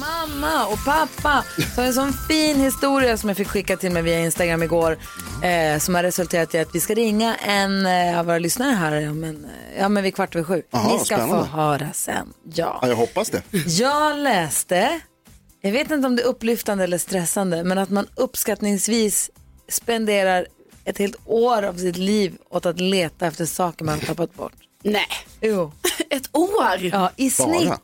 Mamma och pappa så har en sån fin historia som jag fick skicka till mig via Instagram igår eh, som har resulterat i att vi ska ringa en eh, av våra lyssnare här om en, ja, men vid kvart över sju. Aha, Ni ska spännande. få höra sen. Ja. Ja, jag hoppas det. Jag läste, jag vet inte om det är upplyftande eller stressande, men att man uppskattningsvis spenderar ett helt år av sitt liv åt att leta efter saker man har tappat bort. Nej, Jo. ett år. Ja, i Bara?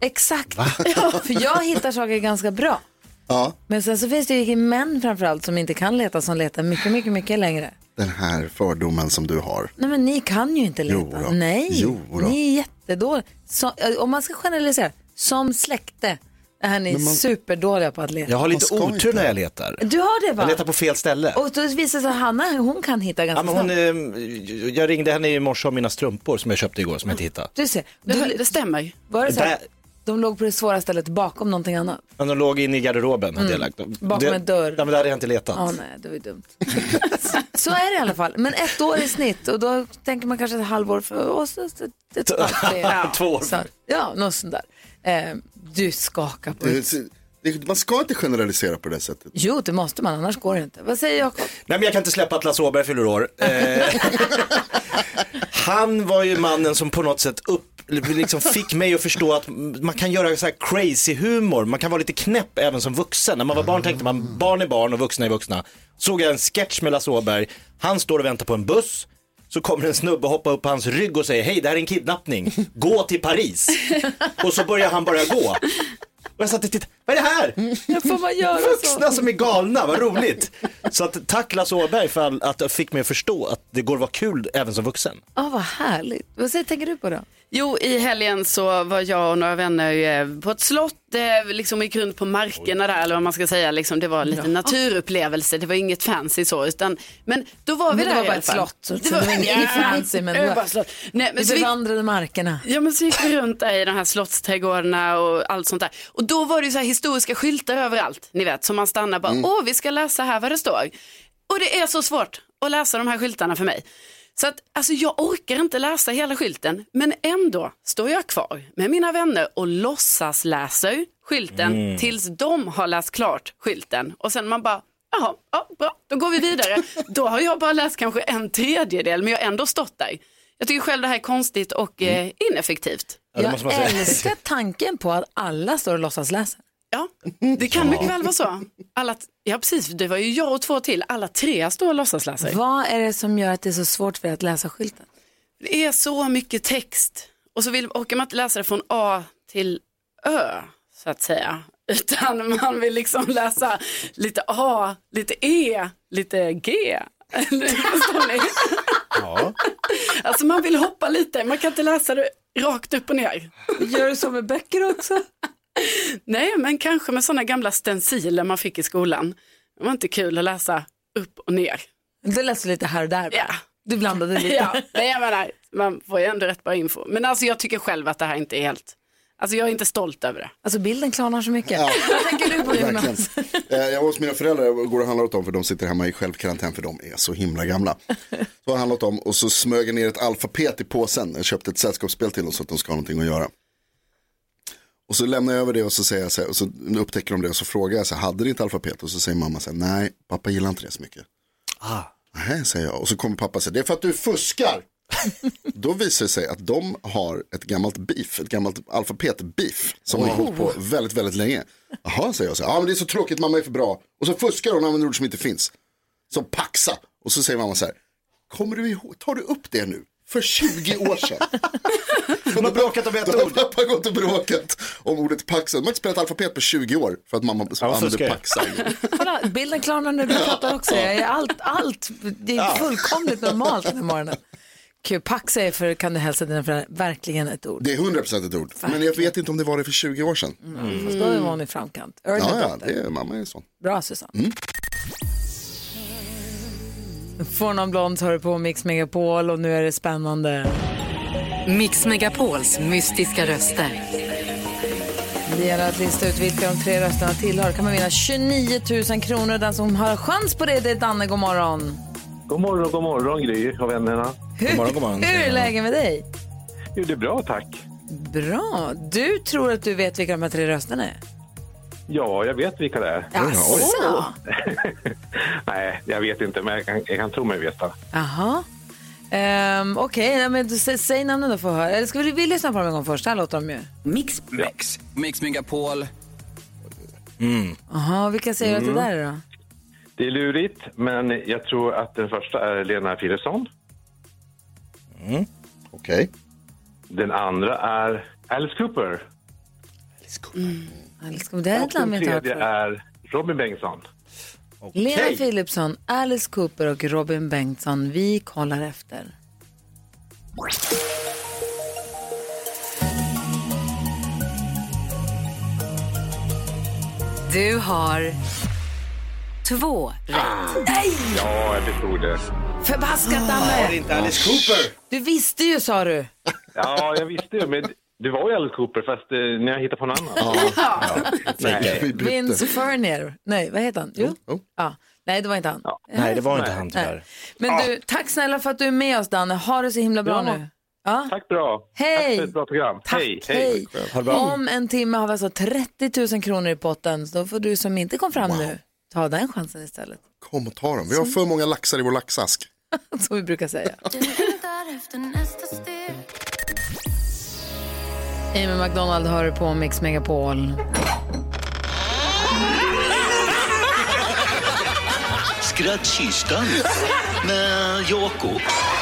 Exakt. För jag hittar saker ganska bra. Ja, Men sen så finns det ju män framförallt som inte kan leta som letar mycket, mycket, mycket längre. den här fördomen som du har. Nej men ni kan ju inte leta. Jo då. Nej, Jo då. ni är jättedåliga. Så, om man ska generalisera, som släkte är ni man- superdåliga på att leta. Jag har lite otur inte. när jag letar. Du har det va? Jag letar på fel ställe. Och då visar det sig att Hanna, hon kan hitta Ja, ganska men hon, snabbt. eh, jag ringde henne i morse om mina strumpor som jag köpte igår som jag inte hittade. Du ser, Det, du, det stämmer. var det så Där, att de låg på det svåra stället bakom någonting annat? men de låg inne i garderoben hade jag lagt dem. Mm. Bakom det, en dörr. Ja, men där hade jag inte letat. Ja, nej, det var ju dumt. så är det i alla fall. Men ett år i snitt och då tänker man kanske ett halvår för oss. Ett, ett, ja. Två år. Så, ja, något sånt där. Eh, du skakar på det, man ska inte generalisera på det sättet. Jo, det måste man, annars går det inte. Vad säger Jakob? Nej men jag kan inte släppa att Lasse Åberg fyller år. Eh, han var ju mannen som på något sätt upp, liksom fick mig att förstå att man kan göra så här crazy humor, man kan vara lite knäpp även som vuxen. När man var barn tänkte man barn är barn och vuxna är vuxna. Såg jag en sketch med Lasse Åberg, han står och väntar på en buss, så kommer en snubbe hoppa upp på hans rygg och säger hej det här är en kidnappning, gå till Paris. Och så börjar han bara gå. Och jag satt och tittade, vad är det här? Får man göra Vuxna som är galna, vad roligt. Så att, tack Lasse Åberg för att du fick mig att förstå att det går att vara kul även som vuxen. Ja, vad härligt. Vad säger, tänker du på då? Jo, i helgen så var jag och några vänner eh, på ett slott, eh, liksom gick runt på markerna där, eller vad man ska säga, liksom, det var lite naturupplevelse, det var inget fancy så, utan, men då var vi Men det där var i bara alla ett fall. slott, så det var inget fancy, men det det var var- bara slott. Nej, men Vi så vi, bevandrade markerna. Ja men så gick vi runt där i de här slottsträdgårdarna och allt sånt där. Och då var det så här historiska skyltar överallt, ni vet, som man stannar bara, åh vi ska läsa här vad det står. Och det är så svårt att läsa de här skyltarna för mig. Så att alltså jag orkar inte läsa hela skylten, men ändå står jag kvar med mina vänner och låtsas läser skylten tills de har läst klart skylten. Och sen man bara, jaha, ja, bra, då går vi vidare. då har jag bara läst kanske en tredjedel, men jag har ändå stått där. Jag tycker själv det här är konstigt och eh, ineffektivt. Ja, Jag älskar tanken på att alla står och låtsas läsa. Ja, det kan mycket väl vara så. Alla, ja, precis, det var ju jag och två till. Alla tre står och låtsasläser. Vad är det som gör att det är så svårt för er att läsa skylten? Det är så mycket text och så vill, orkar man inte läsa det från A till Ö, så att säga. Utan man vill liksom läsa lite A, lite E, lite G. Förstår ni? Ja. Alltså man vill hoppa lite, man kan inte läsa det rakt upp och ner. Gör du så med böcker också? Nej, men kanske med sådana gamla stenciler man fick i skolan. Det var inte kul att läsa upp och ner. Du läser lite här och där. bara. Ja. Du blandade lite. Ja, nej, jag menar, man får ju ändå rätt bra info. Men alltså jag tycker själv att det här inte är helt, alltså jag är inte stolt över det. Alltså bilden klarnar så mycket. Ja. Vad tänker du på. Jonas? Eh, Jag var hos mina föräldrar och går och handlar åt dem för de sitter hemma i självkarantän för de är så himla gamla. Så har jag handlat åt dem och så smög jag ner ett alfabet i påsen. Jag köpte ett sällskapsspel till dem så att de ska ha någonting att göra. Och så lämnar jag över det och så säger jag så här, och så upptäcker de det och så frågar jag så här, hade ni ett alfabet? Och så säger mamma så här, nej, pappa gillar inte det så mycket. Ah. Nej, säger jag. Och så kommer pappa säga, det är för att du fuskar. Då visar det sig att de har ett gammalt beef, ett gammalt alfabet-beef som har hållit på väldigt, väldigt länge. Jaha, säger jag så här, ja men det är så tråkigt, mamma är för bra. Och så fuskar hon och använder ord som inte finns. Som paxa. Och så säger mamma så här, kommer du ihåg, tar du upp det nu? För 20 år sedan. De har bråkat om ett ord. pappa gått och bråkat om ordet paxa. De har inte spelat alfabet på 20 år för att mamma Ja, använde fuskar ju. paxa. Kolla, bilden klarnar när du pratar också. Jag är allt, allt, det är fullkomligt normalt den här morgonen. Kul, pax är för, kan du hälsa dina föräldrar, verkligen ett ord. Det är 100% ett ord. Men jag vet inte om det var det för 20 år sedan. Fast då är hon i framkant. Early Ja, ja, det är, mamma är sån. Bra Susanne. Får någon blond hör du på Mix Megapol och nu är det spännande. Mix Megapols mystiska röster. Det gäller att lista ut vilka de tre rösterna tillhör. kan man vinna 29 000 kronor. Den som har chans på det, det är Danne. God morgon. God morgon, god morgon Gry och vännerna. Hur, morgon, god morgon. hur är läget med dig? Jo, det är bra tack. Bra. Du tror att du vet vilka de här tre rösterna är? Ja, jag vet vilka det är. Jaså? Nej, jag vet inte, men jag kan, jag kan tro mig veta. Jaha. Um, Okej, okay. men du, sä, säg namnen då för att höra. Eller ska vi, vi lyssna på dem en gång först? Här låter de ju. Mix. Mix, Mix Megapol. Jaha, vilka säger att det där är då? Det är lurigt, men jag tror att den första är Lena Philipsson. Okej. Den andra är Alice Cooper. Älskar, det är ett Och namn den tredje är Robin Bengtsson. Lena Philipsson, Alice Cooper och Robin Bengtsson. Vi kollar efter. Du har två rätt. Ja, jag förstod det. Förbaskat det Danne! inte Alice Cooper? Du visste ju sa du. Ja, jag visste ju, men det var ju Alice Cooper, fast eh, när jag hittade på någon annan. Nej. Vince Furnier. Nej, vad heter han? Jo. Ja. Nej, det var inte han. Nej, det var inte Nej. han tyvärr. Men du, tack snälla för att du är med oss Danne. Ha det så himla bra Ja. nu. Ja. Tack bra. Hej. Tack för ett bra program. Tack, hej, hej. Ha det bra. Om en timme har vi alltså 30 000 kronor i potten. Så då får du som inte kom fram nu ta den chansen istället. Kom och ta dem. Vi har för många laxar i vår laxask. Som vi brukar säga. Amy McDonald hör på Mix Megapol. Skrattkistan med Jakob.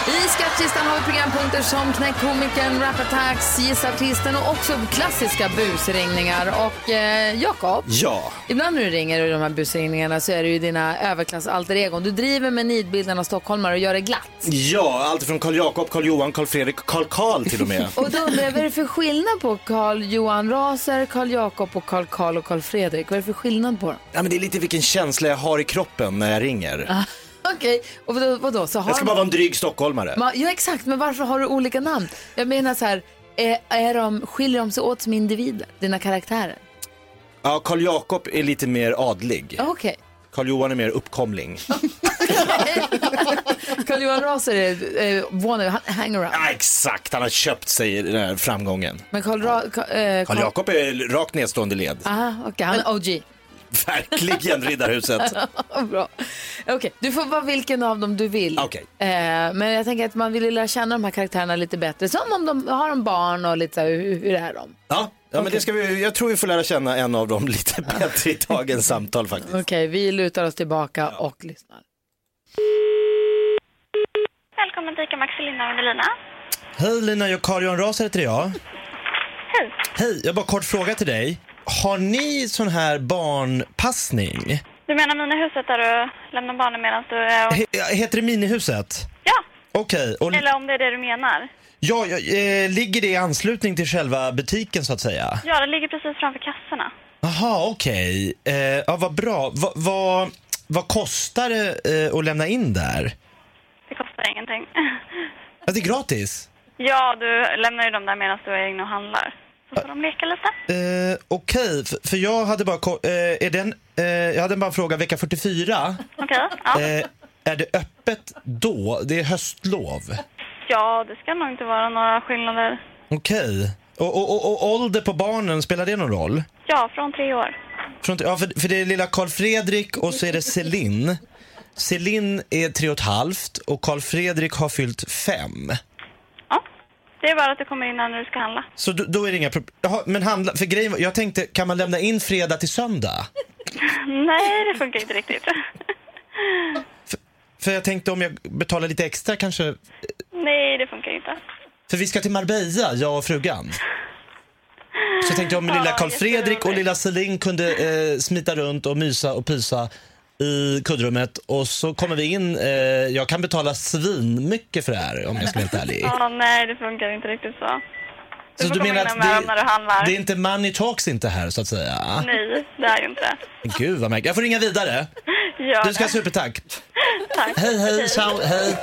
I skattkistan har vi programpunkter som Knäck komikern, Rap Attacks, Gissa artisten och också klassiska busringningar. Och eh, Jakob, Ja. ibland när du ringer i de här busringningarna så är det ju dina överklass-alter egon. Du driver med nidbilden av stockholmare och gör det glatt. Ja, allt från Karl Jakob, Karl Johan, Karl Fredrik, Karl Karl till och med. Och då undrar jag, vad är det för skillnad på Karl Johan Raser, Karl Jakob och Karl Karl och Karl Fredrik? Vad är det för skillnad på dem? Ja, men det är lite vilken känsla jag har i kroppen när jag ringer. Okej, och vadå, vadå? Så har Jag ska bara vara en dryg stockholmare. Ma- Ja exakt, men varför har du olika namn? Jag menar så här, är, är de, skiljer de sig åt som individer, dina karaktärer? Ja, Karl Jakob är lite mer adlig. Okej. Karl Johan är mer uppkomling. Karl Johan Raser är eh, wannabe, han- hangaround. Ja, exakt, han har köpt sig den här framgången. Men Karl, Ra- Ka- eh, Karl Jakob är rakt nedstående led. Aha, okej, han är OG. Verkligen Riddarhuset. Bra. Okej, du får vara vilken av dem du vill. Okej. Eh, men jag tänker att man vill lära känna de här karaktärerna lite bättre. Som om de har en barn och lite så här, hur, hur är de? Ja, ja men det ska vi, jag tror vi får lära känna en av dem lite bättre i dagens samtal faktiskt. Okej, vi lutar oss tillbaka och lyssnar. Välkommen till ICA Maxi, Linda och Evelina. Hej Lina, jag Carl Johan Ras heter jag. Hej. Hej, jag har bara kort fråga till dig. Har ni sån här barnpassning? Du menar minihuset där du lämnar barnen medan du är... Och... He- heter det minihuset? Ja, Okej, och eller om det är det du menar. ja, ja, eh, ligger det i anslutning till själva butiken så att säga? Ja, det ligger precis framför kassorna. Jaha, okej. Eh, ja, vad bra. Va, vad- vad kostar det eh, att lämna in där? Det kostar ingenting. Ja, det är gratis? ja, du lämnar ju dem där medan du är inne och handlar. Så får de leka lite. Eh, Okej, för, för jag hade bara, eh, är den, eh, jag hade bara en fråga, vecka 44. Okej? Ja. Eh, är det öppet då? Det är höstlov. ja, det ska nog inte vara några skillnader. Okej. Och, och, och, och ålder på barnen, spelar det någon roll? Ja, från tre år. Från, ja, för, för det är lilla Karl Fredrik och så är det Celine. Celine är tre och ett halvt och Karl Fredrik har fyllt fem. Det är bara att du kommer in när du ska handla. Så då, då är det inga problem. Jaha, men handla, för grejen var- jag tänkte, kan man lämna in fredag till söndag? Nej, det funkar inte riktigt. För jag tänkte om jag betalar lite extra kanske, Nej, det funkar inte. för vi ska till Marbella, jag och frugan. Så jag tänkte om lilla Ja, Karl Fredrik och jätteroligt. lilla Celine kunde eh, smita runt och mysa och pysa i kuddrummet och så kommer vi in, eh, jag kan betala svin mycket för det här om jag ska vara helt ärlig. Ja, nej, det funkar inte riktigt så. Du Så får du komma menar in att dem när du handlar. det, det är inte money talks inte här så att säga? Nej, det är ju inte. Gud vad märkligt. Jag får ringa vidare. Gör Du ska ha det. supertack. Tack. Hej hej, ciao, hej.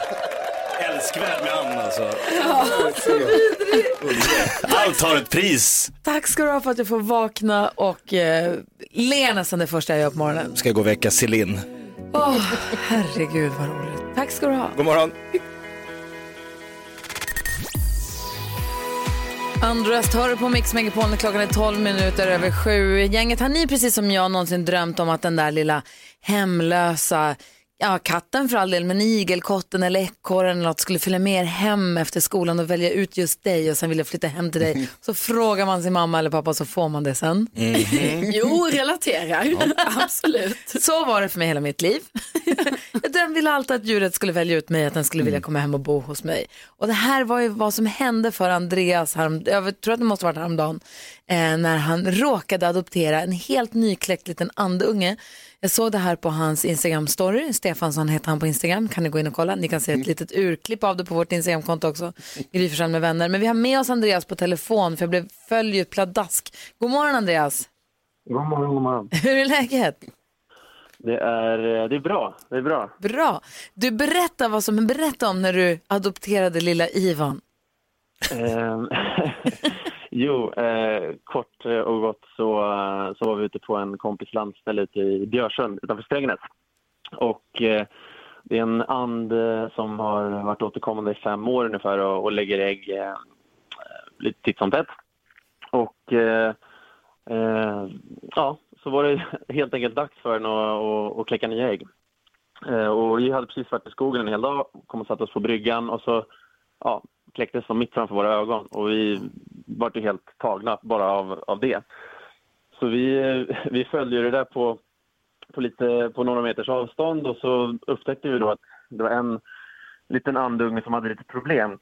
Älskvärd med Anna alltså. Allt har ett pris. Tack ska du ha för att jag får vakna och eh, le nästan det första jag gör på morgonen. Ska gå och väcka Celine. Åh, herregud vad roligt. Tack ska du ha. God morgon. Andras hör på Mix Megapol när klockan är 12 minuter över sju. Gänget, har ni precis som jag någonsin drömt om att den där lilla hemlösa, ja katten för all del, men igelkotten eller ekorren eller något skulle följa med er hem efter skolan och välja ut just dig och sen vilja flytta hem till dig. Så frågar man sin mamma eller pappa så får man det sen. Jo, relaterar. Absolut. Så var det för mig hela mitt liv. Jag drömde ville alltid att djuret skulle välja ut mig, att den skulle vilja komma hem och bo hos mig. Och det här var ju vad som hände för Andreas, härom, jag tror att det måste ha varit häromdagen, eh, när han råkade adoptera en helt nykläckt liten andunge. Jag såg det här på hans Instagram-story, Stefansson heter han på Instagram, kan ni gå in och kolla. Ni kan se ett litet urklipp av det på vårt Instagram-konto också, Gry med vänner. Men vi har med oss Andreas på telefon, för jag blev följd ju pladask. God morgon Andreas, God morgon, god morgon. hur är läget? Det är, det är bra. Det är bra. Bra. Du berättar vad som berätta om när du adopterade lilla Ivan. Jo, eh, kort eh, och gott så, eh, så var vi ute på en kompis landställe ute i Björsund utanför Strängnäs. Och eh, det är en and eh, som har varit återkommande i fem år ungefär och, och lägger ägg eh, lite titt som tätt. Och eh, eh, ja, så var det helt enkelt dags för den att, att, att kläcka nya ägg. Eh, och vi hade precis varit i skogen en hel dag, kom och satte oss på bryggan och så ja, kläcktes de mitt framför våra ögon och vi vart ju helt tagna bara av, av det. Så vi, vi följde det där på, på, lite, på några meters avstånd och så upptäckte vi då att det var en liten andunge som hade lite problem.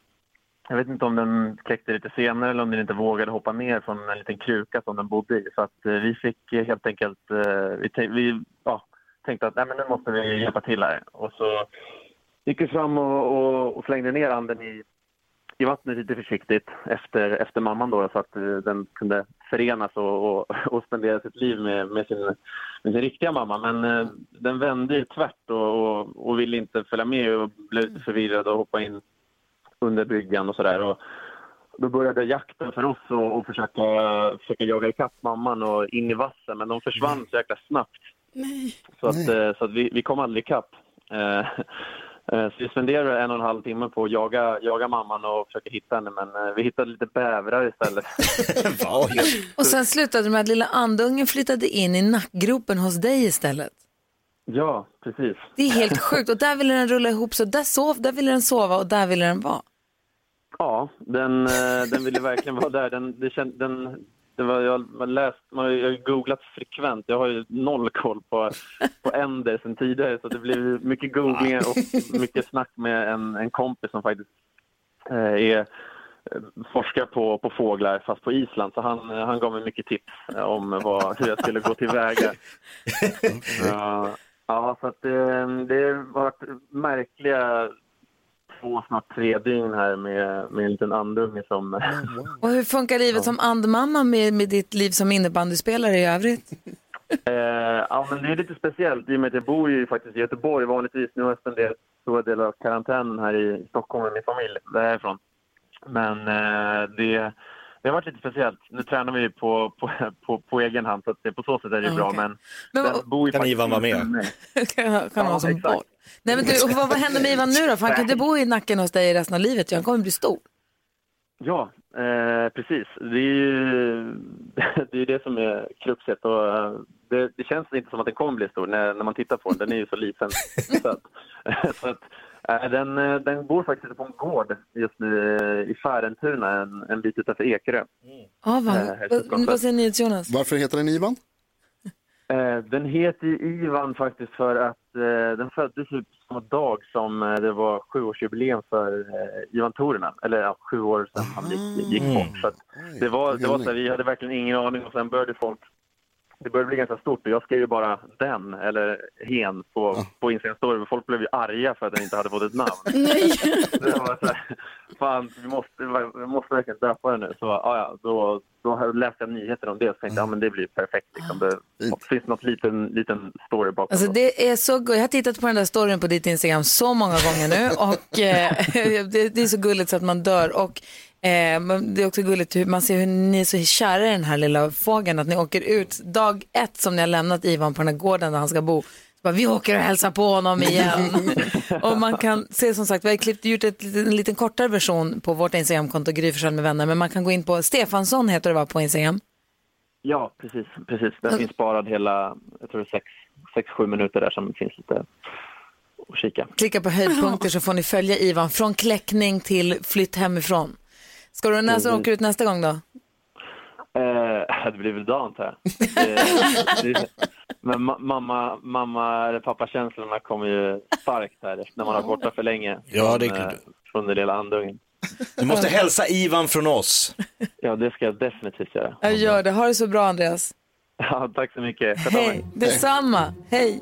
Jag vet inte om den kläckte lite senare eller om den inte vågade hoppa ner från en liten kruka som den bodde i. Så att eh, vi fick helt enkelt, eh, vi, vi ja, tänkte att nej, men nu måste vi hjälpa till här. Och så gick vi fram och, och, och slängde ner anden i, i vattnet lite försiktigt efter, efter mamman då så att eh, den kunde förenas och, och, och spendera sitt liv med, med, sin, med sin riktiga mamma. Men eh, den vände ju tvärt och, och, och ville inte följa med och blev lite förvirrad och hoppa in under bryggan och sådär. Och Då började jakten för oss och, och försöka, försöka jaga ikapp mamman och in i vassen men de försvann så jäkla snabbt. Så att, eh, så att vi, vi kom aldrig ikapp. Eh, Så vi spenderade en och en halv timme på att jaga, jaga mamman och försöka hitta henne men eh, vi hittade lite bävrar istället. Och sen slutade det med att lilla andungen flyttade in i nackgropen hos dig istället. Ja, precis. Det är helt sjukt och där ville den rulla ihop så där, sov, där ville den sova och där ville den vara. Ja, den, eh, den ville verkligen vara där. Den, det känd, den, det var, jag har läst, man har jag har googlat frekvent. Jag har ju noll koll på, på änder sedan tidigare så det blev mycket googlingar och mycket snack med en, en kompis som faktiskt eh, är eh, forskar på, på fåglar fast på Island så han, eh, han gav mig mycket tips eh, om vad, hur jag skulle gå tillväga. Ja, ja, så att det, det har varit märkliga två, snart tre dygn här med, med en liten andunge som... Och hur funkar livet som andmamma med, med ditt liv som innebandyspelare i övrigt? Eh, ja, men det är lite speciellt i och med att jag bor ju faktiskt i Göteborg vanligtvis. Nu har jag spenderat stora delar av karantänen här i Stockholm med min familj därifrån. Men eh, det, det har varit lite speciellt. Nu tränar vi på, på, på, på egen hand så att det, på så sätt är det bra. Okej. Men, Men den bor ju Kan Ivan vara med? kan kan vara som exakt. Nej, men du, och vad, vad händer med Ivan nu då? För han kan inte bo i nacken hos dig resten av livet. Han kommer bli stor. Ja, eh, precis. Det är ju det, är det som är kruxet. Och, eh, det, det känns inte som att den kommer bli stor när, när man tittar på den. Den är ju så liten. så att, så att, den, eh, den bor faktiskt på en gård just nu eh, i Färentuna, en, en bit utanför Ekerö. Ja, Eh, vad, vad, säger ni Jonas? Varför heter den Ivan? Eh, den heter Ivan faktiskt för att eh, den föddes samma dag som eh, det var sjuårsjubileum för eh, Ivan Torinen. Eller ja, sju år sedan han gick, gick bort. Så att det var, det var så här, vi hade verkligen ingen aning och sen började folk det började bli ganska stort och jag skrev ju bara den eller hen på, på Instagram story folk blev ju arga för att den inte hade fått ett namn. det var så här, fan vi måste, vi måste verkligen döpa den nu. Så ja, ja, då, då läste jag nyheter om det och tänkte jag, ja men det blir perfekt. Liksom. Det finns något liten, liten story bakom. Alltså det är så Jag har tittat på den där storyn på ditt Instagram så många gånger nu och eh, det, det är så gulligt så att man dör. Och eh, men det är också gulligt hur man ser hur ni är så kära i den här lilla fågeln. Att ni åker ut dag ett som ni har lämnat Ivan på den här gården där han ska bo. Bara, vi åker och hälsar på honom igen. och man kan se som sagt, vi har klippt ut ett, en liten kortare version på vårt Instagramkonto Gry med vänner. Men man kan gå in på Stefansson heter det va på Instagram. Ja, precis. precis. Den finns sparad hela, jag tror det är sex, sex, sju minuter där som finns lite att kika. Klicka på höjdpunkter så får ni följa Ivan från kläckning till flytt hemifrån. Ska du när åker ut nästa gång då? Eh, det blir väl dagen antar jag. Men ma- mamma, mamma eller pappakänslorna kommer ju starkt här när man har varit borta för länge. Ja, det är klart. eh, Från den lilla andungen. Du måste hälsa Ivan från oss. Ja, det ska jag definitivt göra. Jag gör det. Ha det så bra Andreas. Ja, tack så mycket. Hej, detsamma. Hej.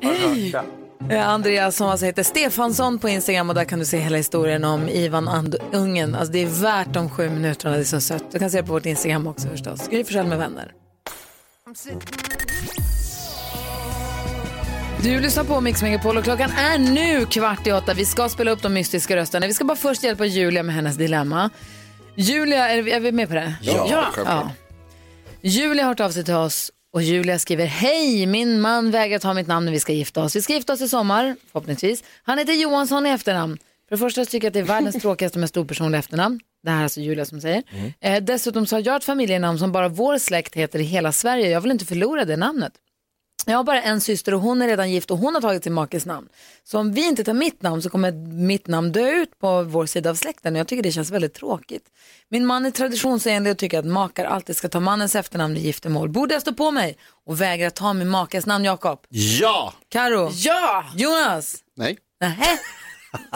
Tja. Eh, Andreas som alltså heter Stefansson på Instagram och där kan du se hela historien om Ivan Andungen. Alltså det är värt de sju minuterna, det är så sött. Du kan se det på vårt Instagram också förstås. Gry Forssell med vänner. Du lyssnar på Mix Megapol och klockan är nu kvart i åtta. Vi ska spela upp de mystiska rösterna. Vi ska bara först hjälpa Julia med hennes dilemma. Julia, är vi, är vi med på det? Ja, självklart. Julia har hört av sig till oss och Julia skriver Hej, min man vägrar ta mitt namn när vi ska gifta oss. Vi ska gifta oss i sommar, förhoppningsvis. Han heter Johansson i efternamn. För det första tycker jag att det är världens tråkigaste och mest opersonliga efternamn. Det här är alltså Julia som säger. Eh, dessutom så har jag ett familjenamn som bara vår släkt heter i hela Sverige. Jag vill inte förlora det namnet. Jag har bara en syster och hon är redan gift och hon har tagit sin makes namn. Så om vi inte tar mitt namn så kommer mitt namn dö ut på vår sida av släkten och jag tycker det känns väldigt tråkigt. Min man är traditionsenlig och tycker att makar alltid ska ta mannens efternamn i giftermål. Borde jag stå på mig och vägra ta min makas namn, Jakob? Ja! Karo? Ja! Jonas? Nej. Nähä?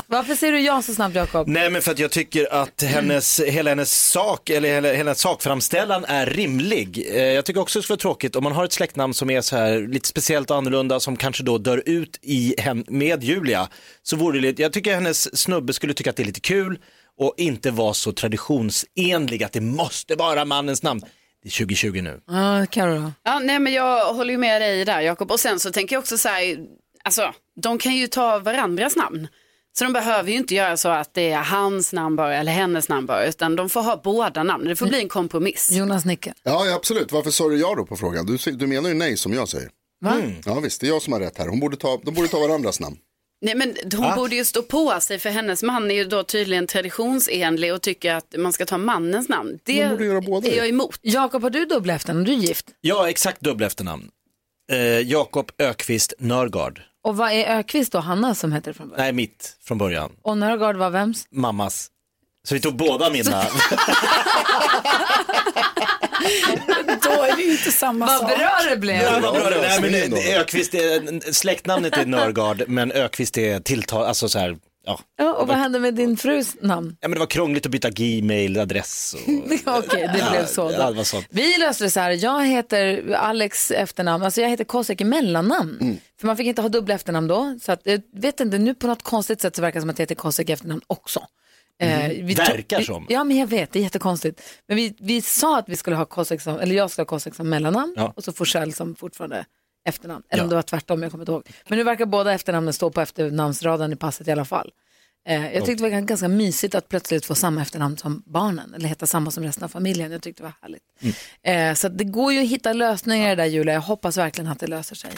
Varför säger du ja så snabbt, Jakob? Nej men för att jag tycker att hennes, hela hennes sak, eller hela, hela sakframställan är rimlig. Eh, Jag tycker också det skulle vara tråkigt om man har ett släktnamn som är så här lite speciellt och annorlunda som kanske då dör ut i hen, med Julia. Så vore det lite, jag tycker hennes snubbe skulle tycka att det är lite kul och inte vara så traditionsenlig att det måste vara mannens namn. Det är 2020 nu. Ja, Karo då? Ja, nej, men jag håller ju med dig där Jakob. Och sen så tänker jag också så här, alltså de kan ju ta varandras namn. Så de behöver ju inte göra så att det är hans namn bara eller hennes namn bara, utan de får ha båda namnen. Det får bli en kompromiss. Jonas nickar. Ja, ja, absolut. Varför sa du ja då på frågan? Du, du menar ju nej som jag säger. Va? Ja, visst, det är jag som har rätt här. Hon borde ta, de borde ta varandras namn. Nej, men hon borde ju stå på sig för hennes man är ju då tydligen traditionsenlig och tycker att man ska ta mannens namn. Det De borde göra båda är jag emot. Jakob, har du dubbla efternamn? Du är gift. Ja, exakt dubbla efternamn. Eh, Jakob Ökvist Nörgard. Och vad är Ökvist då? Hanna som heter det från början? Nej, mitt från början. Och Nörgaard var vems? Mammas. Så vi tog båda mina. Då är det ju inte samma Vad bra det blev! Ja, vad bra det- Nej, men Ökvist är, släktnamnet är Nörgard, men Ökvist är tilltal, alltså så här, ja. Ja, och vad hände med din frus namn? ja men det var krångligt att byta gmail-adress. Och... Okej, det blev så. Ja, Då. var sånt. Vi löste det så här, jag heter Alex efternamn, alltså jag heter Kosek i mellannamn. Mm. För man fick inte ha dubbla efternamn då. Så att, jag vet inte, nu på något konstigt sätt så verkar det som att jag heter Kosek i efternamn också. Eh, vi Mm. Verkar vi- som. Ja, men jag vet, det är jättekonstigt. Men vi, vi sa att vi skulle ha Kosek som, eller jag skulle ha Kosek som mellannamn Ja. och så Forsell som fortfarande efternamn. Eller om Ja. det var tvärtom, jag kommer inte ihåg. Men nu verkar båda efternamnen stå på efternamnsraden i passet i alla fall. Eh, jag tyckte det var ganska mysigt att plötsligt få samma efternamn som barnen, eller heta samma som resten av familjen. Jag tyckte det var härligt. Mm. Eh, så att det går ju att hitta lösningar i det där Julia. Jag hoppas verkligen att det löser sig.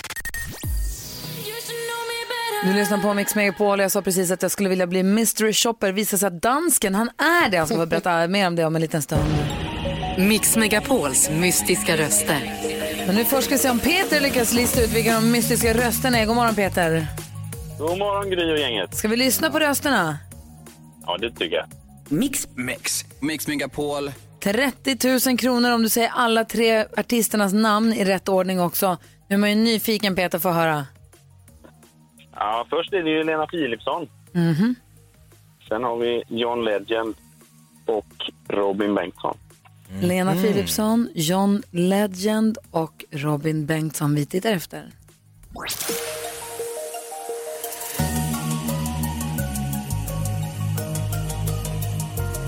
Du lyssnar på Mix Megapol. Jag sa precis att jag skulle vilja bli mystery shopper. Visar sig att dansken, han är det. Han ska få berätta mer om det om en liten stund. Mix Megapols mystiska röster. Men nu först ska vi se om Peter lyckas lista ut vilka de mystiska rösterna är. God morgon Peter. God morgon Gry och gänget. Ska vi lyssna på rösterna? Ja, det tycker jag. Mix. Mix. Mix Megapol. 30 000 kronor om du säger alla tre artisternas namn i rätt ordning också. Nu är man ju nyfiken Peter, få höra. Ja, först är det ju Lena Philipsson. Mhm. Sen har vi John Legend och Robin Bengtsson. Lena Philipsson, John Legend och Robin Bengtsson. Vi tittar efter.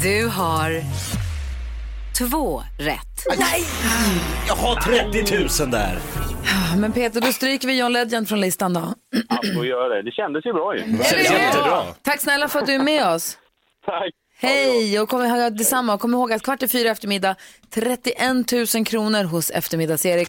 Du har två rätt. Nej! Jag har 30 000 där. Men Peter, då stryker vi John Legend från listan då. Ja, får göra det. Det kändes ju bra ju. Jättebra. Tack snälla för att du är med oss. Tack. Hej och kom ihåg detsamma. Kom ihåg att kvart i fyra eftermiddag 31 000 kronor hos eftermiddags-Erik.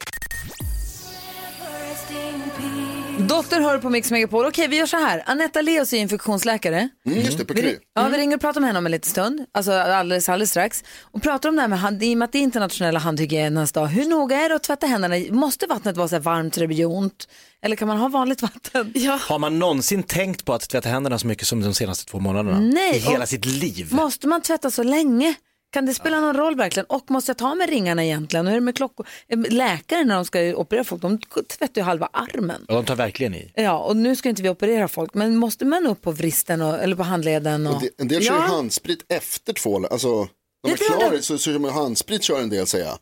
Dotter hör på Mix Megapol. Okej, vi gör så här. Anetta Leos är infektionsläkare. Mm, just det, på Vi, ja, vi ringer och pratar med henne om en liten stund, alltså alldeles, alldeles strax. Och pratar om det här med hand, i och med att det är internationella handhygienens dag. Hur noga är det att tvätta händerna? Måste vattnet vara så här varmt så det blir ont? Eller kan man ha vanligt vatten? Ja. Har man någonsin tänkt på att tvätta händerna så mycket som de senaste två månaderna? Nej, I hela sitt liv? Måste man tvätta så länge? Kan det spela någon roll verkligen? Och måste jag ta med ringarna egentligen? Och hur är det med klockor? Eh, Läkare när de ska operera folk, de tvättar ju halva armen. Ja, de tar verkligen i. Ja, och nu ska inte vi operera folk, men måste man upp på vristen och, eller på handleden? Och... En del- En del kör ju ja, handsprit efter tvål. Alltså, när man är klar så, så kör man handsprit kör en del säger jag.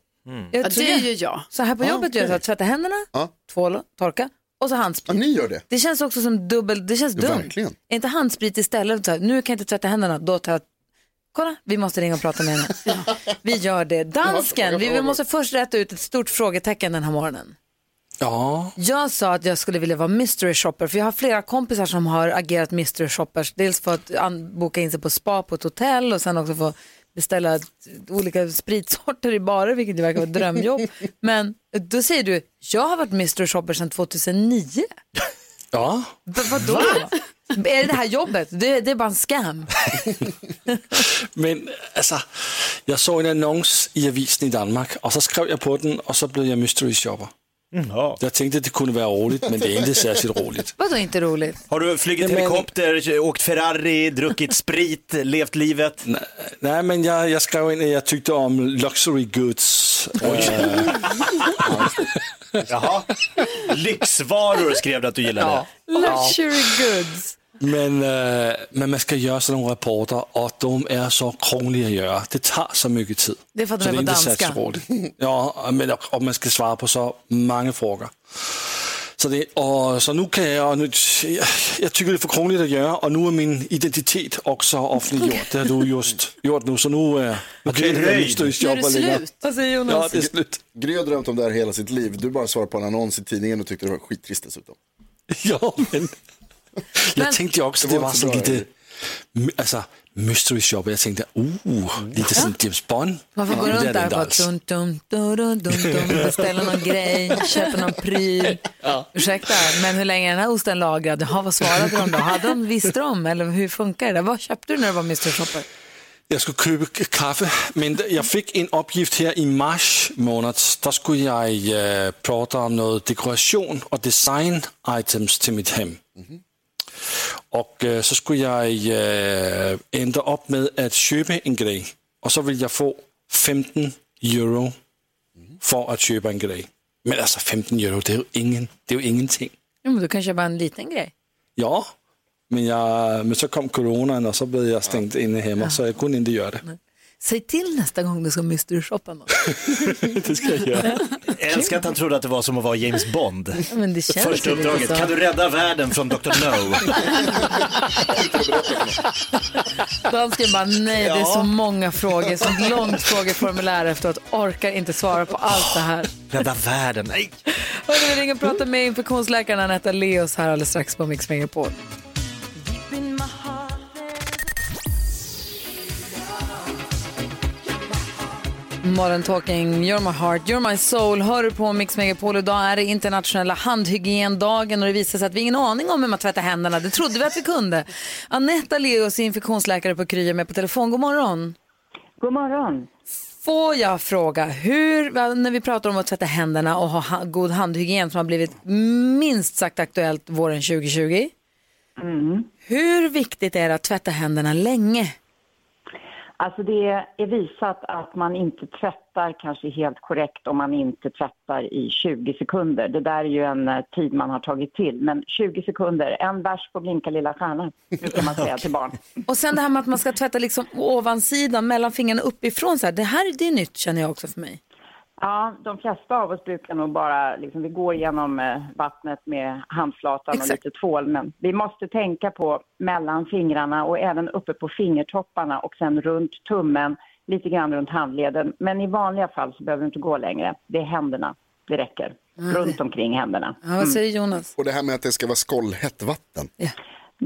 jag Ja, det ju jag. Så här på Ja, jobbet gör jag så att tvätta händerna, Ja. tvål, torka och så handsprit. ni gör det. Det känns också som dubbel, det känns dumt. verkligen. Är inte handsprit istället så här, nu kan jag inte tvätta händerna, då tar jag Kolla, vi måste ringa och prata med henne. Vi gör det. Dansken, vi, måste först rätta ut ett stort frågetecken den här morgonen. Ja, Jag sa att jag skulle vilja vara mystery shopper för jag har flera kompisar som har agerat mystery shoppers. Dels för att boka in sig på spa på ett hotell och sen också få beställa olika spritsorter i barer vilket ju verkar vara ett drömjobb. Men då säger du, jag har varit mystery shopper sedan 2009. ja. V- vadå? Är det det här jobbet? Det, det är bara en scam. Men alltså, jag såg en annons i avisen i Danmark och så skrev jag på den och så blev jag mystery shopper. Ja. Jag tänkte att det kunde vara roligt men det är inte särskilt roligt. Vadå inte roligt? Har du flugit Nej, men- helikopter, åkt Ferrari, druckit sprit, levt livet? Nej men jag, jag skrev in att jag tyckte om luxury goods. Eh, Jaha. Lyxvaror skrev du att du gillade. Luxury goods. Men, eh, men man ska göra sådana rapporter och de är så krångliga att göra. Det tar så mycket tid. Det är för att de är på inte danska. Ja, men, och man ska svara på så många frågor. Så, det, och, så nu kan jag, och nu, jag, jag tycker det är för krångligt att göra och nu är min identitet också offentliggjord. Det har du just gjort nu så nu, eh, nu kan jag inte det längre. Vad säger Ja, Jonas? det är slut. Gry har drömt om det här hela sitt liv. Du bara svarar på en annons i tidningen och tyckte det var skittrist dessutom. Ja, men jag tänkte ju också det det var var inte så bra, lite, alltså mystery shop. Jag tänkte, oh, lite som James Bond. Man får gå Men det runt är det där och bara dum, dum, dum, dum, dum, dum, beställa någon grej, köpa någon pryl. Ursäkta, men hur länge är den här osten lagrad? Ja, vad svarade de då? Hade de, visste de? Eller hur funkar det? Vad köpte du när du var mystery shopper? Jag skulle köpa kaffe, men jag fick en uppgift här i mars månad. Där skulle jag eh, prata om något dekoration och design items till mitt hem. Och eh, så skulle jag eh, ända upp med att köpa en grej och så vill jag få 15 euro för att köpa en grej. Men alltså 15 euro, det är ju, ingen, det är ju ingenting. Jo, men du kan köpa en liten grej. Ja, men, jag, men så kom coronan och så blev jag stängt inne hemma så jag kunde inte göra det. Säg till nästa gång du ska mystery shoppa något. det ska jag göra. Jag älskar att han trodde att det var som att vara James Bond. Ja, men det känns Första uppdraget, kan du rädda världen från Dr. No? Dansken bara, nej det är så många frågor, så långt frågeformulär efteråt, orkar inte svara på allt det här. Rädda världen, nej. Hörru, vi ringer och pratar med infektionsläkaren Anetta Leos här alldeles strax på Mix Megapol. Modern Talking, You're My Heart, You're My Soul. Hör du på Mix Megapol. Idag är det internationella handhygiendagen och det visar sig att vi har ingen aning om hur man tvättar händerna. Det trodde vi att vi kunde. Anetta Leos, infektionsläkare på Kry, är med på telefon. God morgon. God morgon. Får jag fråga, hur, när vi pratar om att tvätta händerna och ha god handhygien som har blivit minst sagt aktuellt våren 2020. Hur viktigt är det att tvätta händerna länge? Alltså det är visat att man inte tvättar kanske helt korrekt om man inte tvättar i 20 sekunder. Det där är ju en eh, tid man har tagit till. Men 20 sekunder, en bärs på blinka lilla stjärna, brukar man säga till barn. Och sen det här med att man ska tvätta liksom ovansidan mellan fingrarna uppifrån. Så här. Det här det är nytt känner jag också för mig. Ja, de flesta av oss brukar nog bara, liksom, vi går igenom eh, vattnet med handflatan och Exakt. lite tvål. Men vi måste tänka på mellan fingrarna och även uppe på fingertopparna och sen runt tummen, lite grann runt handleden. Men i vanliga fall så behöver du inte gå längre. Det är händerna, det räcker. Runt omkring händerna. Ja, vad säger Jonas? Och det här med att det ska vara skållhett vatten.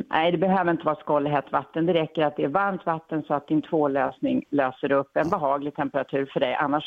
Nej, det behöver inte vara skållhett vatten. Det räcker att det är varmt vatten så att din tvållösning löser upp en behaglig temperatur för dig. Annars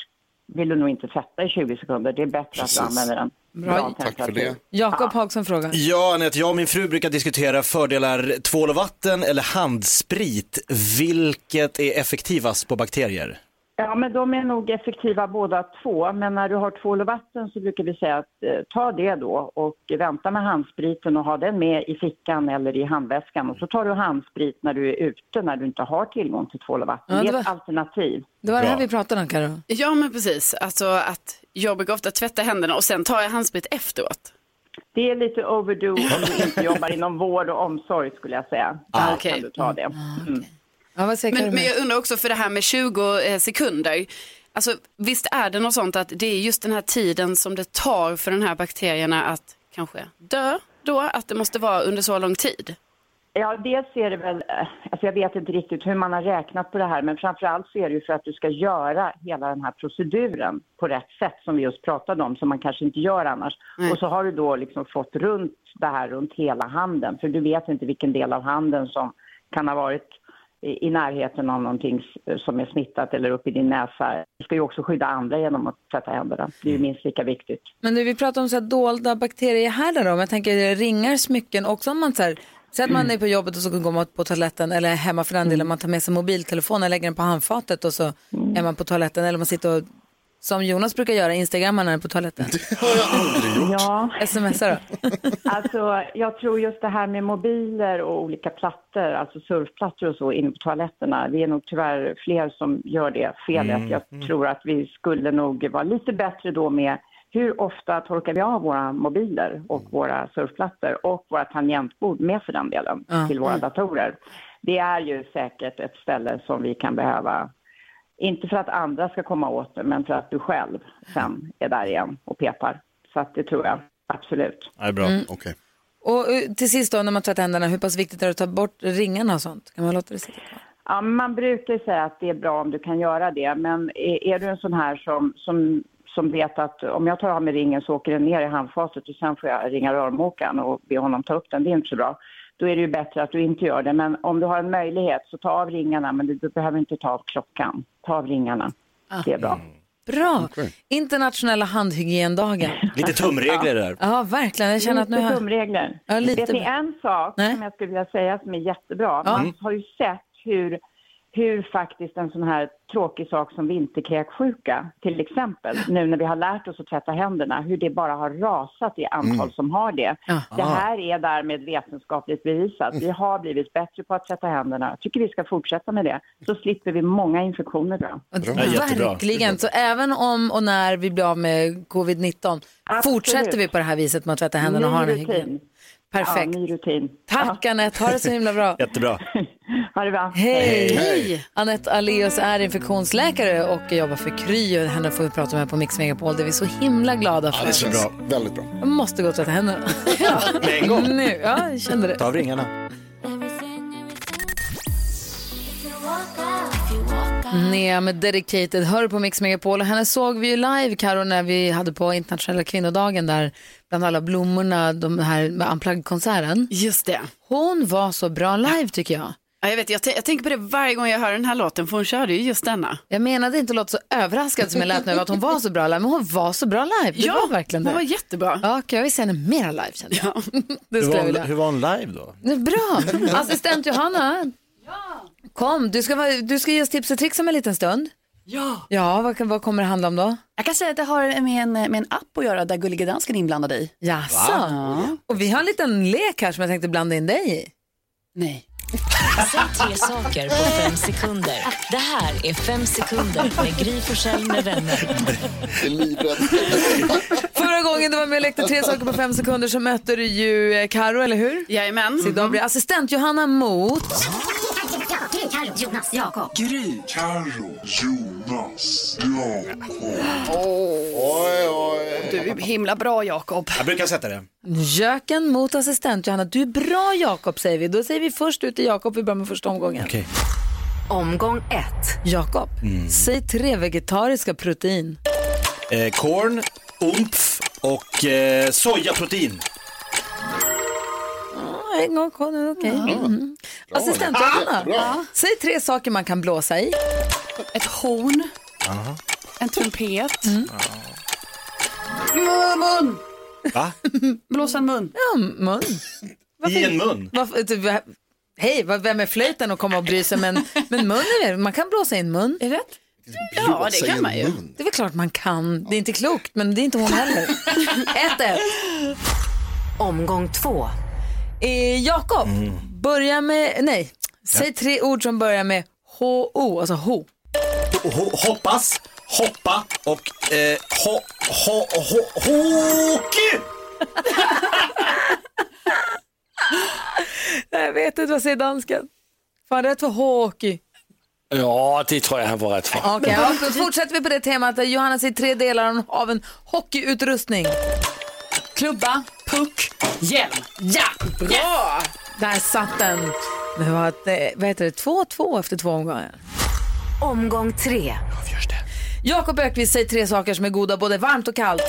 vill du nog inte tvätta i 20 sekunder. Det är bättre Precis. att du använder en bra temperatur. Jakob Hagsson frågar. Ja, Anette, jag och min fru brukar diskutera fördelar tvål och vatten eller handsprit. Vilket är effektivast på bakterier? Ja, men de är nog effektiva båda två. Men när du har tvål och vatten så brukar vi säga att eh, ta det då och vänta med handspriten och ha den med i fickan eller i handväskan. Och så tar du handsprit när du är ute när du inte har tillgång till tvål och vatten. Ja, det det är ett alternativ. Det var det här vi pratade om, Karo. Ja, men precis. Alltså att jag brukar ofta tvätta händerna och sen tar jag handsprit efteråt. Det är lite overdue om du inte jobbar inom vård och omsorg skulle jag säga. Där Ah, okej. kan du ta det. Mm. Ja, vad säger Men, men jag undrar också för det här med 20 eh, sekunder. Alltså, visst är det något sånt att det är just den här tiden som det tar för den här bakterierna att kanske dö då, att det måste vara under så lång tid? Ja, dels är det väl, eh, alltså jag vet inte riktigt hur man har räknat på det här, men framförallt så är det ju för att du ska göra hela den här proceduren på rätt sätt som vi just pratade om, som man kanske inte gör annars. Nej. Och så har du då liksom fått runt det här runt hela handen, för du vet inte vilken del av handen som kan ha varit i, i närheten av någonting som är smittat eller upp i din näsa. Du ska ju också skydda andra genom att tvätta händerna. Det är ju minst lika viktigt. Men nu, vi pratar om så här dolda bakteriehärdar då. Men jag tänker ringar, smycken, också om man så här, säg att man är på jobbet och så går man på toaletten eller hemma för den delen, man tar med sig mobiltelefonen, lägger den på handfatet och så är man på toaletten eller man sitter och som Jonas brukar göra, instagrammar när han är på toaletten. Ja. Smsar då? Alltså, jag tror just det här med mobiler och olika plattor, alltså surfplattor och så inne på toaletterna. Det är nog tyvärr fler som gör det felet. Mm. Jag tror att vi skulle nog vara lite bättre då med hur ofta torkar vi av våra mobiler och våra surfplattor och våra tangentbord med för den delen Ja. till våra Mm. datorer. Det är ju säkert ett ställe som vi kan behöva, inte för att andra ska komma åt det, men för att du själv sen är där igen och petar. Så att det tror jag absolut. Ja, bra. Mm. Okej. Och eh, till sist då, när man tvättar händerna, hur pass viktigt är det att ta bort ringarna och sånt? Kan man låta det sitta kvar? Ja, man brukar säga att det är bra om du kan göra det, men är, är du en sån här som, som, som vet att om jag tar av mig ringen så åker den ner i handfatet och sen får jag ringa rörmokaren och be honom ta upp den, det är inte så bra. Då är det ju bättre att du inte gör det, men om du har en möjlighet så ta av ringarna, men du, du behöver inte ta av klockan. Ta av ringarna, det är bra. Bra! Internationella handhygiendagen. Lite tumregler där. Ja, verkligen. Jag känner att nu lite har... tumregler. Ja, lite Vet ni en sak som jag skulle vilja säga som är jättebra? Ja. Man har ju sett hur, hur faktiskt en sån här tråkig sak som vinterkräksjuka, till exempel, nu när vi har lärt oss att tvätta händerna, hur det bara har rasat i antal Mm. som har det. Ja. Det här är därmed vetenskapligt bevisat. Vi har blivit bättre på att tvätta händerna. Jag tycker vi ska fortsätta med det. Så slipper vi många infektioner då. Verkligen. Så även om och när vi blir av med covid-19 fortsätter vi på det här viset med att tvätta händerna och ha rutin. hygienen. Perfekt. Ja, ny rutin. Tack Anette, ha det så himla bra. Jättebra. Ha det bra. Hej! Hej. Anette Aleus är infektionsläkare och jobbar för Kry. och Henne får vi prata med på Mix Megapol. Det är vi så himla glada för. Ja, det känns väldigt bra. Jag måste gå och tvätta händerna. Med en gång. Nu, ja, jag kände det. Ta av ringarna. Nea med Dedicated hör på Mix Megapol och henne såg vi ju live Karo när vi hade på internationella kvinnodagen där bland alla blommorna, de här med Unplugged-konserten. Just det. Hon var så bra live tycker jag. Ja, jag, vet, jag, jag tänker på det varje gång jag hör den här låten, för hon körde ju just denna. Jag menade inte att låta så överraskad som jag lät nu över att hon var så bra live, men hon var så bra live. Det Ja, var verkligen det. hon var jättebra. Ja, okay, jag vill se henne mera live kände jag. det Hur skulle var, hon, hur var hon live då? Bra! Assistent Johanna. Kom, du ska, vara- du ska ge oss tips och tricks om en liten stund. Ja. Ja, vad, kan- vad kommer det handla om då? Jag kan säga att det har med en, med en app att göra där Gullige Dansken är inblandad i. Jaså? Ja. Och vi har en liten lek här som jag tänkte blanda in dig i. Nej. Säg tre saker på fem sekunder. Det här är Fem sekunder med Gry Forssell med vänner. Förra gången du var med och lekte tre saker på fem sekunder så mötte du ju eh, Karo, eller hur? Jajamän. Så idag blir assistent Johanna mot... Carro, Jonas, Jakob. Gry. Carro, Jonas, Jakob. Oj, oj. Du är himla bra Jakob. Jag brukar sätta det. Jöken mot assistent Johanna. Du är bra Jakob säger vi. Då säger vi först ut till Jakob, vi börjar med första omgången. Okej. Omgång ett. Jakob, säg tre vegetariska protein. Eh, korn, umf och eh, sojaprotein. En gång, okej. Okay. Mm. Bra. Assistent Ah, säg tre saker man kan blåsa i. Ett horn, en trumpet. Mm. Mun! Va? Blåsa en mun. Ja, mun. I en mun? Varför, typ, hej, vad- vem är flöjten och komma och bry sig? Men, men mun är det, man kan blåsa in mun. Är det rätt? Ja, det kan man ju. Det är väl klart man kan. Det är inte klokt, men det är inte hon heller. 1-1. Omgång två. Eh, Jakob, Mm. börja med, nej, säg tre ord som börjar med H-O, alltså ho. Ho- hoppas, hoppa och eh, ho, ho, ho, hockey! Jag vet inte, vad säger dansken? Fan, rätt för hockey. Ja, det tror jag han var rätt för. Okej, ja, då fortsätter vi på det temat. Johanna säger tre delar av en hockeyutrustning. Klubba, puck, hjälm. Ja, bra! Där satt den. Det var ett, eh, vad heter det, 2-2 efter två omgångar. Omgång tre. Jakob Ökvist säger tre saker som är goda både varmt och kallt.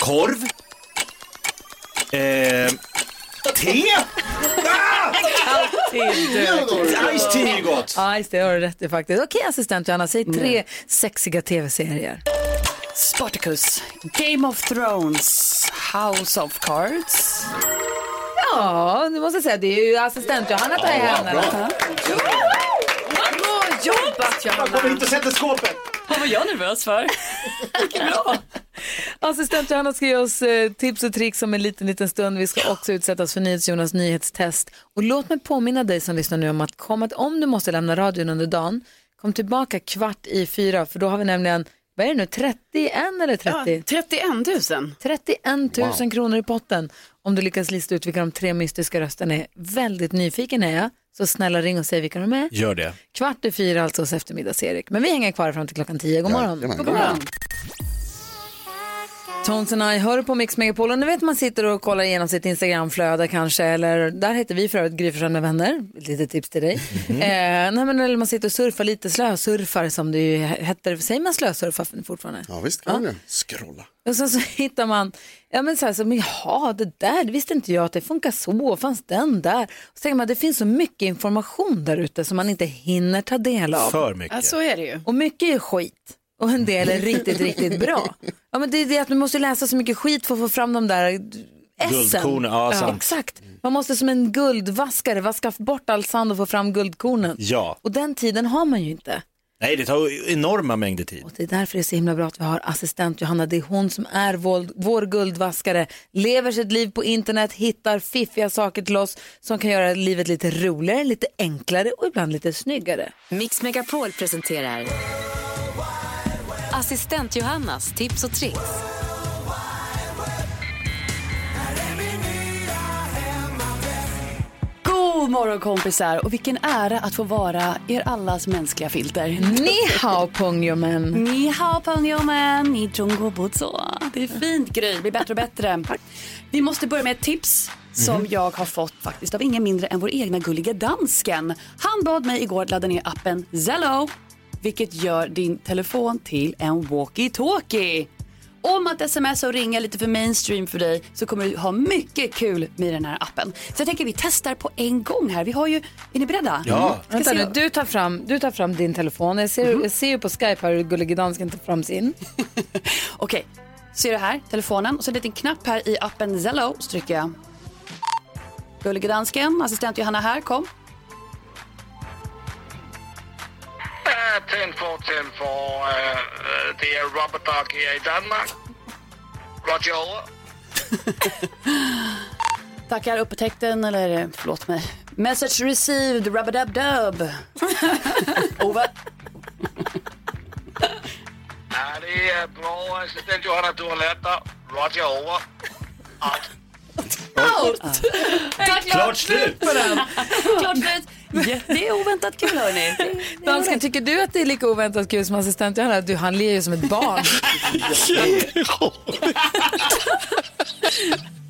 Korv. Eh, te. Kallt te. Ice tea är gott. Ice tea har du rätt i faktiskt. Okej assistent Johanna, säg tre sexiga tv-serier. Spartacus, Game of Thrones, House of Cards. Ja, du måste säga det är ju assistent Johanna tar hem den. Bra jobbat Jag kommer inte sätta skåpet. Vad var jag nervös för? Assistent Johanna ska ge oss eh, tips och tricks om en liten, liten stund. Vi ska också utsättas för NyhetsJonas nyhetstest. Och låt mig påminna dig som lyssnar nu om att komma, om du måste lämna radion under dagen, kom tillbaka kvart i fyra, för då har vi nämligen, vad är det nu, 31 eller 30? 31 000. 31 000 Wow. kronor i potten om du lyckas lista ut vilka de tre mystiska rösterna är. Väldigt nyfiken är jag, så snälla ring och säg vilka de är. Gör det. Kvart i fyra alltså hos eftermiddags-Erik. Men vi hänger kvar fram till klockan tio. God morgon. Jajamän, God god morgon. Tones and I hör på Mix Megapol och ni vet man sitter och kollar igenom sitt Instagramflöde kanske eller där heter vi för övrigt Gry Forssell med vänner, ett litet tips till dig. eh, nej, men, eller man sitter och surfar lite, slösurfar som det ju heter, säger man slösurfar fortfarande? Ja visst kan ja. Scrolla. Och sen så hittar man, ja men så här, så, men jaha det där, det visste inte jag att det funkar så, fanns den där? Och så tänker man, det finns så mycket information där ute som man inte hinner ta del av. För mycket. Ja, så är det ju. Och mycket är skit. Och en del är riktigt, riktigt bra. Ja, men det är det att man måste läsa så mycket skit för att få fram de där essen. Guldkornen, ja, sant. Exakt. Man måste som en guldvaskare vaska bort all sand och få fram guldkornen. Ja. Och den tiden har man ju inte. Nej, det tar enorma mängder tid. Det är därför det är så himla bra att vi har assistent Johanna. Det är hon som är vår, vår guldvaskare. Lever sitt liv på internet, hittar fiffiga saker till oss som kan göra livet lite roligare, lite enklare och ibland lite snyggare. Mix Megapol presenterar Assistent Johannas tips och tricks. God morgon kompisar och vilken ära att få vara er allas mänskliga filter. Ni hao pungjomen. Ni hao pungjomen, ni chungo butso. Det är fint Gry, det blir bättre och bättre. Vi måste börja med ett tips som jag har fått faktiskt av ingen mindre än vår egna gulliga dansken. Han bad mig igår ladda ner appen Zello, vilket gör din telefon till en walkie-talkie. Om att smsa och ringa lite för mainstream för dig så kommer du ha mycket kul med den här appen. Så jag tänker vi testar på en gång här. Vi har ju, är ni beredda? Ja. Ska Vänta se- nu, du tar, fram, du tar fram din telefon. Jag ser, jag ser ju på Skype här hur gullige dansken tar fram sin. Okej, ser du här telefonen och så en liten knapp här i appen Zello så trycker jag. Gullige dansken, assistent Johanna här, kom. For. Øh, øh, det er Robert Dog her i Danmark. Roger over. Tackar upptäckten, eller förlåt mig. Message received, rubba-dub-dub. Ove. Ja, det er bra, assistent Johanna. Du har dig. Roger over. Out! Klart Klart slut. på den. Klart slut. Ja, det är oväntat kul hörni. Det- det är Dansken, tycker du att det är lika oväntat kul som assistent Johanna? Du, han ler ju som ett barn.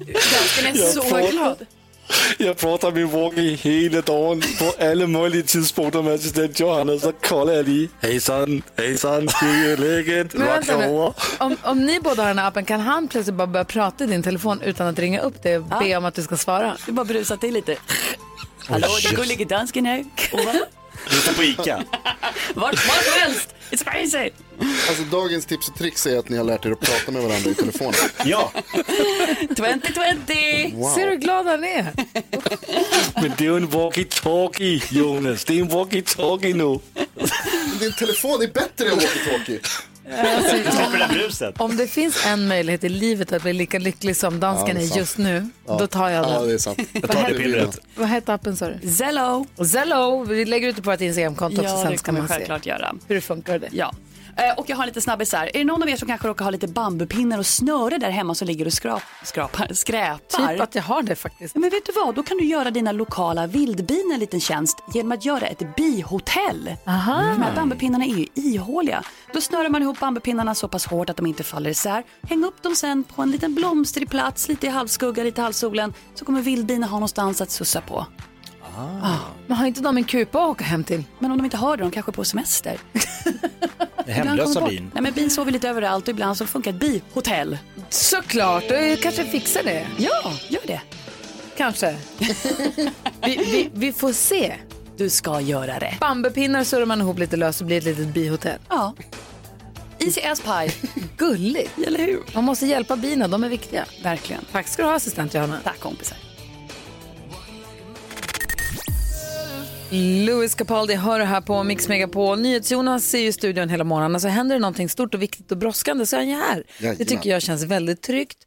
Dansken är Jag så får- glad. Jag pratar med Walkie hela dagen på alla möjliga tidpunkter med assistent Johanna. Så kollar jag lige. Hejsan, hejsan, hur är läget? Nu, over. om, om ni båda har den här appen, kan han plötsligt bara börja prata i din telefon utan att ringa upp dig och be om att du ska svara? Du bara brusar till lite. Hallå, det är gullige dansken här. Lite på Ica. Vart vart som helst. It's crazy. Alltså dagens tips och tricks är att ni har lärt er att prata med varandra i telefonen. Ja. 2020. Wow. Ser du hur glad han är? Men det är ju en walkie-talkie, Jonas. Det är en walkie-talkie nu. Din telefon är bättre än walkie-talkie. Alltså, Slipper det där bruset. Om det finns en möjlighet i livet att bli lika lycklig som dansken Ja, det är är just nu, Ja. då tar jag den. Ja, det är sant. Jag tar det pillret. Vad hette appen sa du? Zello. Zello. Vi lägger ut det på vårt Instagramkonto också Ja, sen det ska kommer man se självklart göra. hur det funkar. Det. Ja. Eh, Och jag har lite här. Är det någon av er som kanske råkar ha lite bambupinnar och snöre där hemma som ligger och skrap, skrapar, skräpar? Typ att jag har det faktiskt. Men vet du vad, då kan du göra dina lokala vildbin en liten tjänst genom att göra ett bihotell. Aha. De här bambupinnarna är ju ihåliga. Då snörar man ihop bambupinnarna så pass hårt att de inte faller isär. Häng upp dem sen på en liten blomstrig plats, lite i halvskugga, lite i halvsolen. Så kommer vildbina ha någonstans att sussa på. Men har inte de en kupa att åka hem till? Men om de inte har det, de kanske är på semester. Hemlösa bin. Nej, men bin sover lite överallt och ibland så funkar ett bihotell. Såklart, du kanske fixar det. Ja, gör det. Kanske. vi, vi, vi får se. Du ska göra det. Bambupinnar surrar man ihop lite löst och blir ett litet bihotell. Ja. Easy as pie. Gulligt. Eller hur? Man måste hjälpa bina, de är viktiga. Verkligen. Tack ska du ha assistent Johanna. Tack kompisar. Louis Capaldi hör här på Mix Megapol. NyhetsJonas är ju i studion hela morgonen. Alltså händer det någonting stort och viktigt och brådskande så är han ju här. Det tycker jag känns väldigt tryggt.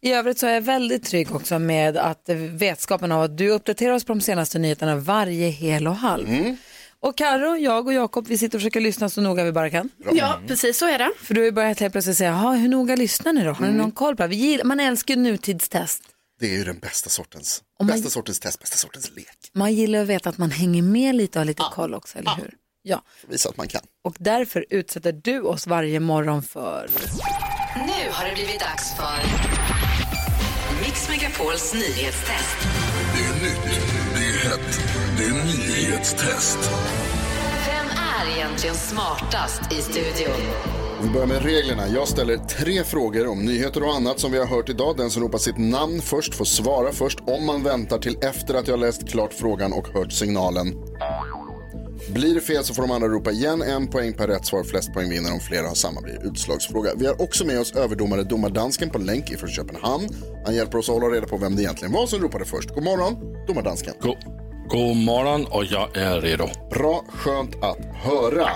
I övrigt så är jag väldigt trygg också med att vetskapen av att du uppdaterar oss på de senaste nyheterna varje hel och halv. Mm. Och Karo, jag och Jakob, vi sitter och försöker lyssna så noga vi bara kan. Ja, precis så är det. För du har ju börjat helt plötsligt säga, "Jaha, hur noga lyssnar ni då? Har ni Mm. någon koll på det? Vi gillar, man älskar ju nutidstest. Det är ju den bästa sortens, man- bästa sortens test, bästa sortens lek. Man gillar att veta att man hänger med lite och har lite koll också, eller hur? Ja. Visa att man kan. Och därför utsätter du oss varje morgon för... Nu har det blivit dags för Mix Megapols nyhetstest. Det är nytt, det är hett, det är nyhetstest. Vem är egentligen smartast i studion? Vi börjar med reglerna. Jag ställer tre frågor om nyheter och annat som vi har hört idag. Den som ropar sitt namn först får svara först om man väntar till efter att jag läst klart frågan och hört signalen. Blir det fel så får de andra ropa igen. En poäng per rätt svar. Flest poäng vinner. Om flera har samma blir utslagsfråga. Vi har också med oss överdomare Domardansken på länk ifrån Köpenhamn. Han hjälper oss att hålla reda på vem det egentligen var som ropade först. God morgon, Domardansken. God, god morgon och jag är redo. Bra, skönt att höra.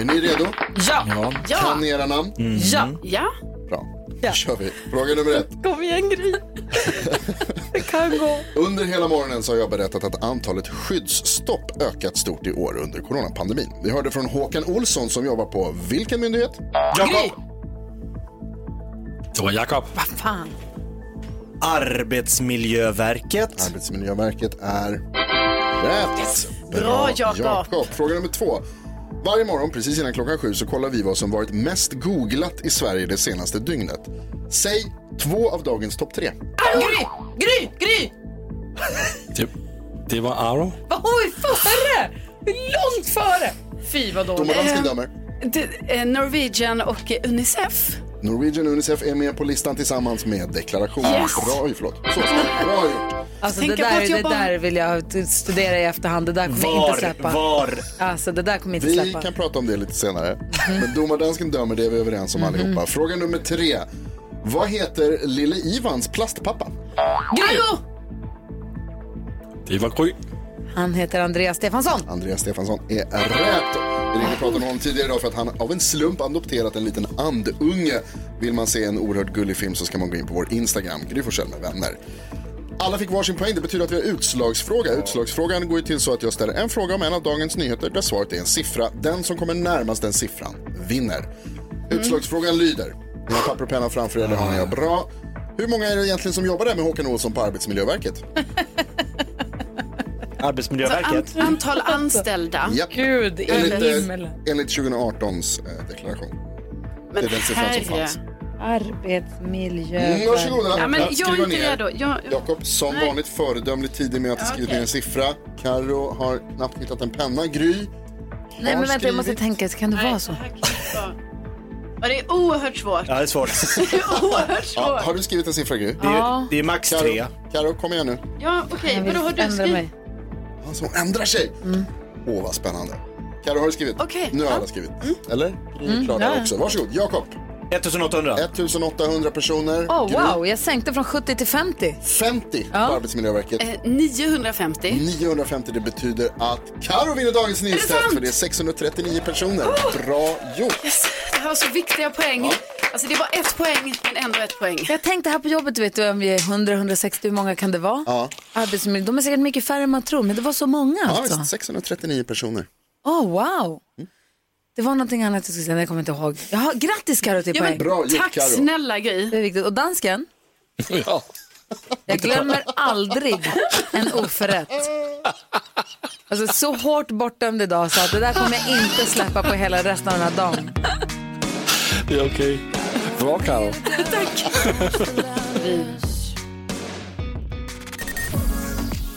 Är ni redo? Ja! Ja. Kan ni era namn? Ja! Ja. Bra, då kör vi. Fråga nummer ett. Kom igen Gry. det kan gå. Under hela morgonen så har jag berättat att antalet skyddsstopp ökat stort i år under coronapandemin. Vi hörde från Håkan Olsson som jobbar på vilken myndighet? Jakob. Det var Jakob. Vad fan. Arbetsmiljöverket. Arbetsmiljöverket är rätt. Bra, Jakob. Fråga nummer två. Varje morgon precis innan klockan sju så kollar vi vad som varit mest googlat i Sverige det senaste dygnet. Säg två av dagens topp tre. Gry! Gry! Gry! Det, det var Aro. Vad oj, före! Långt före! Fy vad dåligt. Domardansken dömer. Det, eh, Norwegian och eh, Unicef. Norwegian och Unicef är med på listan tillsammans med deklaration. Yes. Bra, förlåt. Så, bra. Alltså det där, att det jobba- där vill jag studera i efterhand. Det där kommer Var, inte släppa. var. Alltså det där kommer inte Vi släppa. kan prata om det lite senare. Men domardansken dömer, det är vi överens om allihopa. Fråga nummer tre. Vad heter lille Ivans plastpappa? Gry! Det var Gry. Han heter Andreas Stefansson. Andreas Stefansson är rätt. Vi ringde och pratade med honom tidigare idag för att han av en slump adopterat en liten andunge. Vill man se en oerhört gullig film så ska man gå in på vår Instagram, Gry med vänner. Alla fick varsin poäng, det betyder att vi har utslagsfråga. Utslagsfrågan går ju till så att jag ställer en fråga om en av dagens nyheter där svaret är en siffra. Den som kommer närmast den siffran vinner. Utslagsfrågan lyder, ni har papper och penna framför er, det har ni bra. Hur många är det egentligen som jobbar där med Håkan Olsson på Arbetsmiljöverket? Arbetsmiljöverket. An, antal anställda. Japp. Gud i Enligt, eh, himmelen. enligt 2018s eh, deklaration. Men det är den siffran som fanns. Arbetsmiljö. Mm, varsågoda. Ja, men Ja, jag är skriva inte ner. redo. Jag. Jakob, som Nej. vanligt föredömligt tidig med att ha skrivit Okej. ner en siffra. Karo har knappt hittat en penna. Gry Nej men vänta, jag måste tänka. Kan det vara så? Ja, det är oerhört svårt. Ja, det är svårt. oerhört svårt. Ja, har du skrivit en siffra Gry? Det är, det är max Karo, tre. Karo, kom igen nu. Ja, okej. Vill Vadå har du skrivit? mig. Alltså, hon ändrar sig. Åh, vad spännande. Karo, har du skrivit? Okej, Nu har alla skrivit. Eller? Gry är Mm, klar ja, där ja. också. Varsågod, Jakob. 1800. 1800 personer. Gry, wow, jag sänkte från 70 till 50. 50 på Arbetsmiljöverket. Eh, 950. 950 det betyder att Karo vinner dagens nyhetstest sant? för det är 639 personer. Bra gjort. Yes, det här var så viktiga poäng. Alltså det var ett poäng, men ändå ett poäng. Jag tänkte här på jobbet, vet du, om vi är 100-160, hur många kan det vara? Ja, Arbetsmiljö, de är säkert mycket färre än man tror, men det var så många ja alltså. visst, 639 personer. Åh wow. Det var någonting annat jag skulle säga, men jag kommer inte ihåg. Jaha, grattis Karo till Ja, poäng. Bra gjort Tack Karo. snälla Gry. Det är viktigt. Och dansken, Ja. jag glömmer aldrig en oförrätt. Alltså så hårt bortdömd idag så att det där kommer jag inte släppa på hela resten av den här dagen. Det är okej. Bra, Karo.